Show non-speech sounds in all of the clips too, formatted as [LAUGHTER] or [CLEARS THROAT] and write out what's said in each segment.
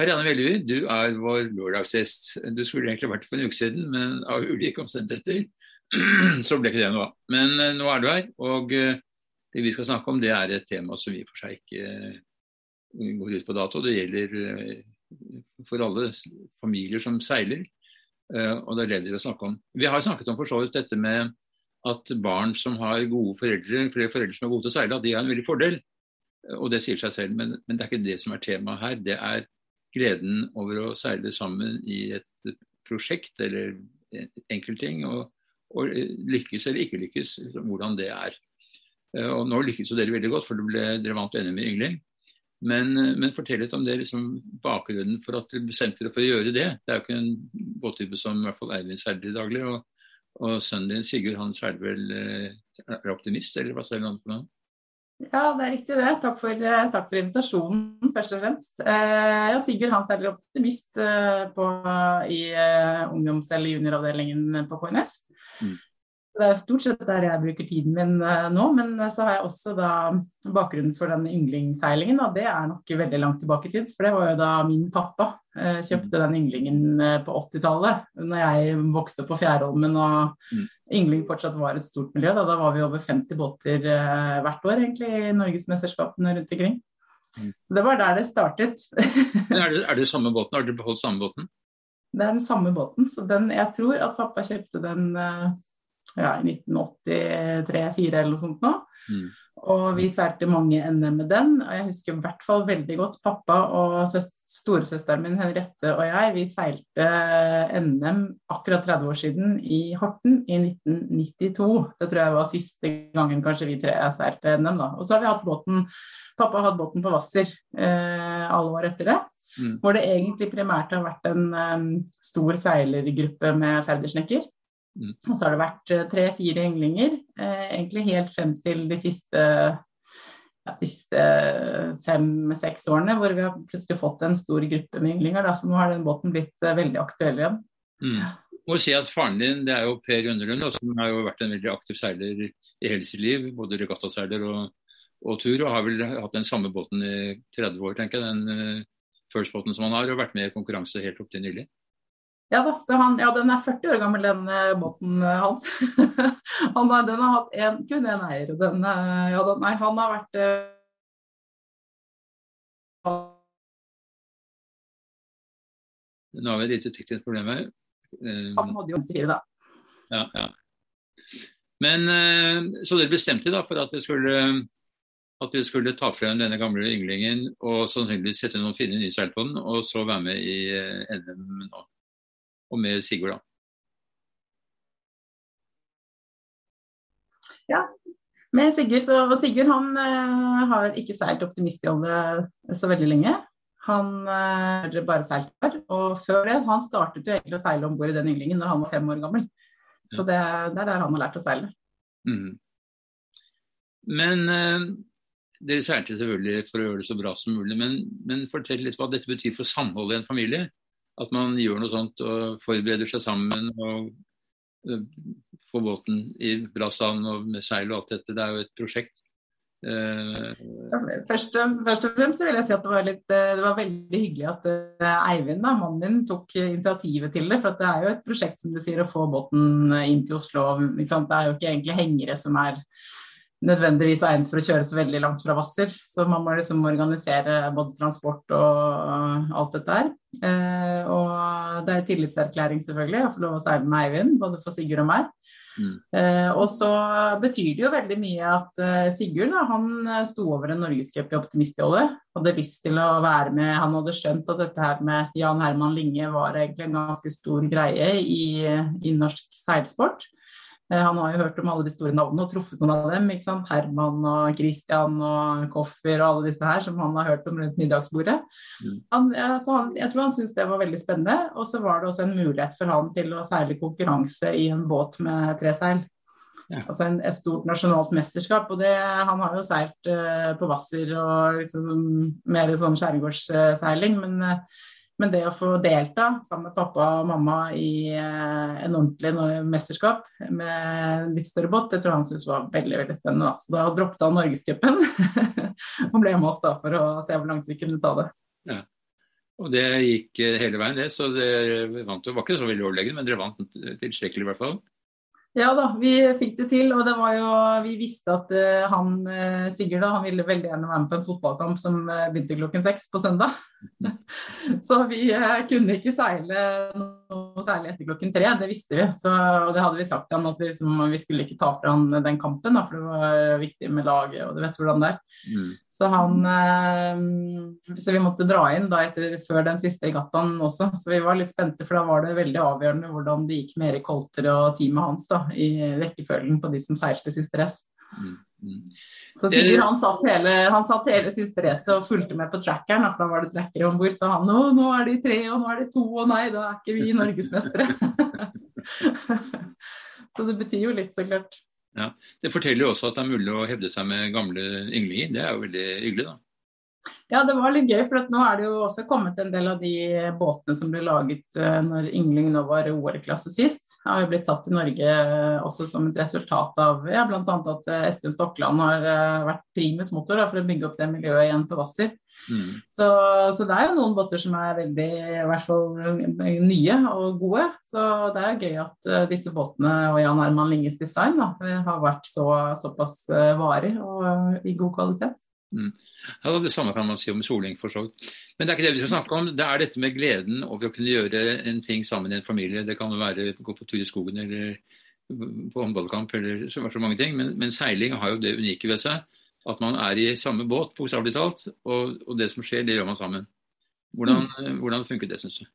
Karianne Vellerud, du er vår lørdagsgjest. Du skulle egentlig vært for en uke siden, men av ulike omstendigheter [CLEARS THROAT] så ble ikke det noe av. Men uh, nå er du her, og uh, det vi skal snakke om, det er et tema som vi for seg ikke uh, går ut på dato. Det gjelder for alle familier som seiler, og det er det vi skal snakke om. Vi har snakket om for så vidt dette med at barn som har gode foreldre, flere foreldre som er gode til å seile, at de har en veldig fordel. Og det sier seg selv, men, men det er ikke det som er temaet her. Det er gleden over å seile sammen i et prosjekt eller enkeltting, og, og lykkes eller ikke lykkes, liksom, hvordan det er. Eh, og Nå lykkes jo dere veldig godt, for det ble, dere vant NM i yngling. Men, men, fortell litt om det, liksom, bakgrunnen for at dere bestemte dere for å gjøre det. Det er jo ikke en båttype som i hvert fall Eivind seiler daglig. Og, og, sønnen din Sigurd han seiler vel eh, er optimist, eller hva sier han for noe? Ja, det er riktig det. Takk for, eh, takk for invitasjonen, først og fremst. Eh, Sigurd han seiler optimist eh, på, i eh, ungdoms- eller junioravdelingen på KNS. Mm. Det er stort sett der jeg bruker tiden min uh, nå, men uh, så har jeg også da bakgrunnen for den yndlingsseilingen. og det er nok veldig langt tilbake i tid. For det var jo da min pappa kjøpte den ynglingen på 80-tallet, når jeg vokste på Fjærholmen og mm. yngling fortsatt var et stort miljø. Da, da var vi over 50 båter hvert år egentlig i norgesmesterskapene rundt omkring. Mm. Så det var der det startet. er, det, er det samme båten? Har dere beholdt samme båten? Det er den samme båten. så den, Jeg tror at pappa kjøpte den ja, i 1983-1984 eller noe sånt nå. Mm. Og vi seilte mange NM med den. Og jeg husker i hvert fall veldig godt pappa og storesøsteren min Henriette og jeg, vi seilte NM akkurat 30 år siden i Horten i 1992. Det tror jeg var siste gangen kanskje vi tre seilte NM, da. Og så har vi hatt båten Pappa har hatt båten på Hvasser eh, alle år etter det. Mm. Hvor det egentlig primært har vært en um, stor seilergruppe med ferdersnekker. Og så har det vært eh, tre-fire ynglinger, eh, egentlig helt frem til de siste, ja, siste fem-seks årene, hvor vi har plutselig fått en stor gruppe med ynglinger. Så nå har den båten blitt eh, veldig aktuell igjen. Mm. Må si at Faren din det er jo Per Underlund, som har jo vært en veldig aktiv seiler i hele sitt liv. Både regattaseiler og, og, tur, og har vel hatt den samme båten i 30 år, tenker jeg. Den uh, First-båten som han har, og vært med i konkurranse helt opp til nylig. Ja da, så han, ja, den er 40 år gammel, den uh, båten uh, hans. [LAUGHS] han, den har hatt en, kun én eier. den, uh, ja, den, nei, han har vært Nå har vi et lite teknisk problem her. han hadde jo en da. Ja, ja. Men Så dere bestemte da for at dere skulle at skulle ta frem denne gamle ynglingen og sannsynligvis sette noen fine nye seil på den, og så være med i NM nå og med Sigurd, da. Ja, med Sigurd, så, Sigurd han uh, har ikke seilt optimistjolle så veldig lenge. Han uh, har bare seilt der. Og før det, han startet jo egentlig å seile om bord i den ynglingen når han var fem år gammel. Så det, det, er der han har lært å seile. Mm. Men uh, dere seilte selvfølgelig for å gjøre det så bra som mulig, men, men fortell litt hva dette betyr for samholdet i en familie at man gjør noe sånt og forbereder seg sammen og uh, får båten i bra stand og med seil og alt dette. Det er jo et prosjekt. Uh, først, først, og fremst vil jeg si at det var, litt, eh, det var veldig hyggelig at Eivind, da, mannen min, tok initiativet til det. For det er jo et prosjekt som du sier, å få båten inn til Oslo. Det er jo ikke egentlig hengere som er nødvendigvis egnet for å kjøre så veldig langt fra Hvasser. Så man må liksom organisere både transport og alt dette her. Eh, og det er tillitserklæring, selvfølgelig, å få lov å seile med Eivind, både for Sigurd og meg. Mm. Eh, og så betyr det jo veldig mye at eh, Sigurd da, han eh, sto over en norgescup i optimistjolle. Hadde lyst til å være med. Han hadde skjønt at dette her med Jan Herman Linge var egentlig en ganske stor greie i, i norsk seilsport. Eh, han har jo hørt om alle de store navnene og truffet noen av dem. ikke sant? Herman og Christian og Koffer og alle disse her som han har hørt om rundt middagsbordet. Mm. Han, han, jeg tror han syntes det var veldig spennende. Og så var det også en mulighet for han til å seile konkurranse i en båt med tre seil. Ja. Altså en, et stort nasjonalt mesterskap. Og det, han har jo seilt uh, på Hvasser og liksom mer sånn skjærgårdsseiling, men uh, men det å få delta sammen med pappa og mamma i eh, en ordentlig mesterskap med litt større båt, det tror jeg han syntes var veldig veldig spennende. Så da droppet han Norgescupen [LAUGHS] og ble med oss da for å se hvor langt vi kunne ta det. Ja. Og det gikk hele veien, det. Så dere vant. Det var ikke så veldig overleggende, men dere vant tilstrekkelig i hvert fall. Ja da, vi fikk det til. Og det var jo Vi visste at uh, han Sigurd da, han ville veldig gjerne være med på en fotballkamp som begynte klokken seks på søndag. [LAUGHS] så vi kunne ikke seile noe særlig etter klokken tre, det visste vi. Så, og det hadde vi sagt til han at vi, liksom, vi skulle ikke ta fra han den kampen, da, for det var viktig med laget, og du vet hvordan det er. Mm. Så han Så vi måtte dra inn da etter, før den siste regattaen også, så vi var litt spente, for da var det veldig avgjørende hvordan det gikk med Erik Holter og teamet hans. da i rekkefølgen på de som seilte siste race. Mm, mm. Så Sigurd han satt hele, han satt hele siste racet og fulgte med på trackeren, for da var det trackere om bord. Så han nå, nå er de tre, og nå er de to, og nei, da er ikke vi norgesmestere. [LAUGHS] så det betyr jo litt, så klart. Ja, Det forteller jo også at det er mulig å hevde seg med gamle ynglinger. Det er jo veldig hyggelig, da. Ja, det var litt gøy, for nå er det jo også kommet en del av de båtene som ble laget uh, når Yngling nå var OL-klasse sist. Har jo blitt tatt i Norge uh, også som et resultat av ja, bl.a. at Espen Stokland har vært primus motor da, for å bygge opp det miljøet igjen på Hvasser. Mm. Så, så, det er jo noen båter som er veldig i hvert fall nye og gode. Så det er jo gøy at disse båtene og Jan Herman Linges design da, har vært så, såpass varig og i god kvalitet. Mm. Ja, Det samme kan man si om soling, for så vidt. Men det er ikke det vi skal snakke om. Det er dette med gleden over å kunne gjøre en ting sammen i en familie. Det kan være gå på tur i skogen eller på håndballkamp eller så, så mange ting. Men, men, seiling har jo det unike ved seg at man er i samme båt, bokstavelig talt. Og, og, det som skjer, det gjør man sammen. Hvordan, mm. hvordan funker det, syns du?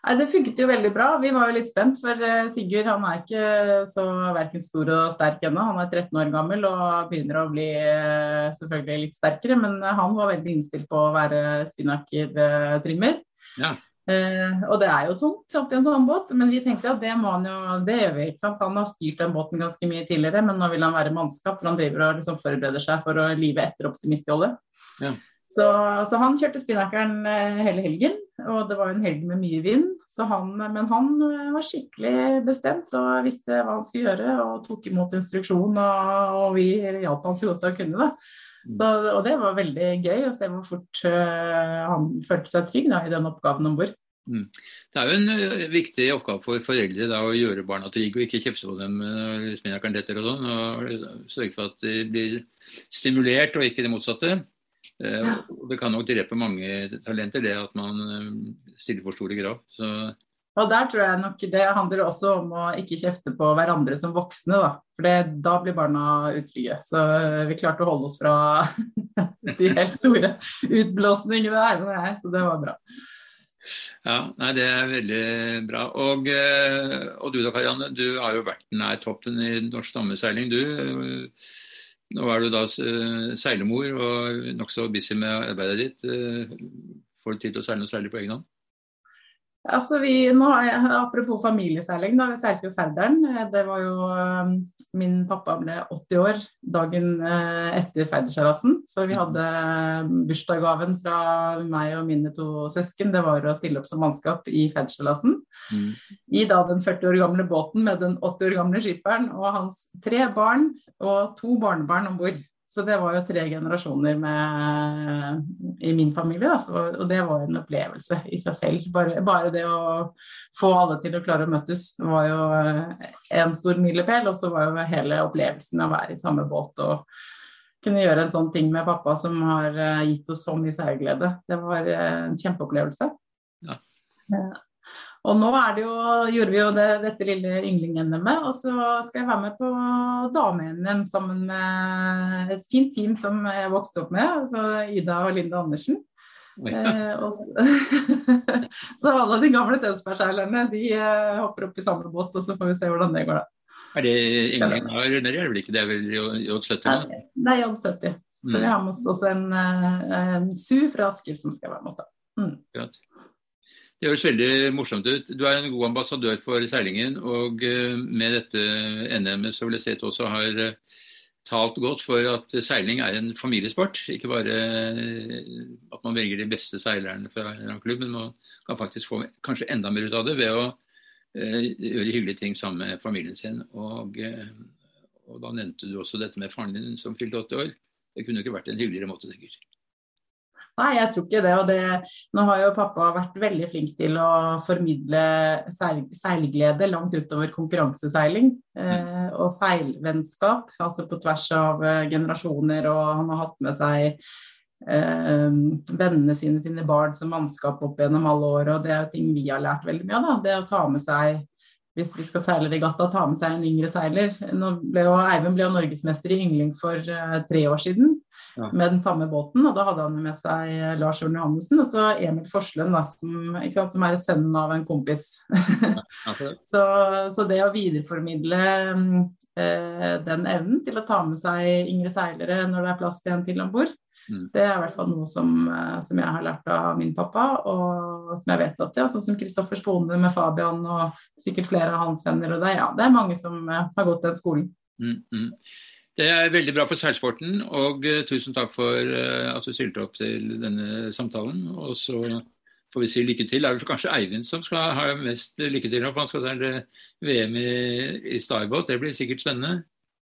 Nei, Det funket jo veldig bra. Vi var jo litt spent, for eh, Sigurd han er ikke så verken stor og sterk ennå. Han er 13 år gammel og begynner å bli eh, selvfølgelig litt sterkere, men han var veldig innstilt på å være spinnaker-trimmer. Ja. Eh, og det er jo tungt oppi en sånn båt, men vi tenkte at det må han jo, det gjør vi. ikke sant? Han har styrt den båten ganske mye tidligere, men nå vil han være mannskap, for han driver og liksom forbereder seg for å live etter optimistjollet. Ja. Så, så, han kjørte spinnakeren eh, hele helgen, og det var en helg med mye vind. Han, men han eh, var skikkelig bestemt og visste hva han skulle gjøre, og tok imot instruksjon. Og, og vi hjalp han så godt han kunne. Mm. Så, og det var veldig gøy å se hvor fort uh, han følte seg trygg da, i den oppgaven om bord. Mm. Det er jo en viktig oppgave for foreldre da, å gjøre barna trygge og ikke kjefte på dem når spinnakeren detter og sånn. Og sørge for at de blir stimulert og ikke det motsatte. Eh, ja. Det kan nok drepe mange talenter, det at man eh, stiller for store krav. Så og der tror jeg nok det handler også om å ikke kjefte på hverandre som voksne, da. For det, da blir barna utrygge. Så eh, vi klarte å holde oss fra [LAUGHS] de helt store utblåsningene her med jeg, så det var bra. Ja, nei, det er veldig bra. Og, og du da, Karianne. Du har jo vært nær toppen i norsk stammeseiling, du. Nå er du da eh, seilemor og nokså busy med arbeidet ditt. Eh, får du tid til å seile noe særlig på egen hånd? Altså vi, nå, apropos familieseiling, da, vi seilte jo Færderen. Det var jo um, Min pappa ble 80 år dagen uh, etter Færderseilasen. Så vi hadde bursdagsgaven fra meg og mine to søsken. Det var å stille opp som mannskap i Færderseilasen. Mm. I da den 40 år gamle båten med den 80 år gamle skipperen og hans tre barn og to barnebarn om bord. Så det var jo tre generasjoner med, i min familie, da. Så, og det var en opplevelse i seg selv. Bare, bare, det å få alle til å klare å møtes var jo en stor milepæl. Og så var jo hele opplevelsen av å være i samme båt og kunne gjøre en sånn ting med pappa som har eh, gitt oss så mye seilglede. Det var en kjempeopplevelse. Ja. Og nå det jo, gjorde vi jo det, dette lille yngling-NM-et, og så skal jeg være med på dame-NM sammen med et fint team som jeg vokste opp med, altså Ida og Linda Andersen. Eh, så, [LAUGHS] så, alle de gamle Tønsberg-seilerne de eh, hopper opp i samme båt, og så får vi se hvordan det går, da. Er det yngling her nedi, er det vel ikke det? er vel J70? Nå? Det er J70. Så mm. vi har med oss også en, eh, en Su fra Asker som skal være med oss da. Mm. Det høres veldig morsomt ut. Du er en god ambassadør for seilingen. Og eh, med dette NM-et så vil jeg si at du også har eh, talt godt for at seiling er en familiesport. Ikke bare eh, at man velger de beste seilerne fra en klubb, men man kan faktisk få kanskje enda mer ut av det ved å gjøre hyggelige ting sammen med familien sin. Og, og da nevnte du også dette med faren din som fylte 80 år. Det kunne jo ikke vært en hyggeligere måte, sikkert. Nei, jeg tror ikke det. Og det, nå har jo pappa vært veldig flink til å formidle seil, seilglede langt utover konkurranseseiling. Eh, og seilvennskap, altså på tvers av eh, generasjoner. Og han har hatt med seg eh, vennene sine, sine barn som mannskap opp gjennom alle år. Og det er jo ting vi har lært veldig mye av. da, Det å ta med seg hvis vi skal seile regatta, ta med seg en yngre seiler. Nå ble jo, Eivind ble jo norgesmester i yngling for uh, tre år siden ja. med den samme båten. og Da hadde han med seg uh, Lars Jørn Johannessen og så Emil Forslund, da, som, sant, som, er sønnen av en kompis. ja, [LAUGHS] så, så, det å videreformidle eh, den evnen til å ta med seg yngre seilere når det er plass til en til om bord, Mm. Det er i hvert fall noe som, eh, som, jeg har lært av min pappa, og som jeg vet at ja, sånn som Kristoffer Spone med Fabian og sikkert flere av hans venner. og Det, ja, det er mange som uh, har gått den skolen. Mm, mm. Det er veldig bra for seilsporten, og uh, tusen takk for uh, at du stilte opp til denne samtalen. Og så får vi si lykke til. Det er vel kanskje Eivind som skal ha mest lykke til, for han skal seile VM i, i Starbåt. Det blir sikkert spennende?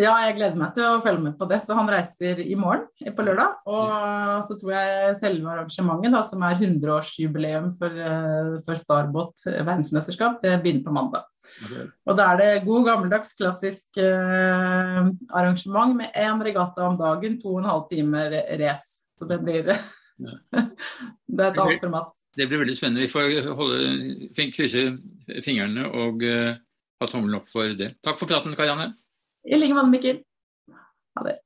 Ja, jeg gleder meg til å følge med på det. Så han reiser i morgen, på lørdag. Og så tror jeg selve arrangementet, da, som er 100-årsjubileum for, eh, for Starbot verdensmesterskap, det begynner på mandag. Okay. Og da er det god, gammeldags, klassisk eh, arrangement med én regatta om dagen, to og en halv time race. Så det blir [LAUGHS] ja. Det er et annet format. Det blir veldig spennende. Vi får holde, krysse fingrene og uh, ha tommelen opp for det. Takk for praten, Karianne. I like måte, Mikkel. Ha det.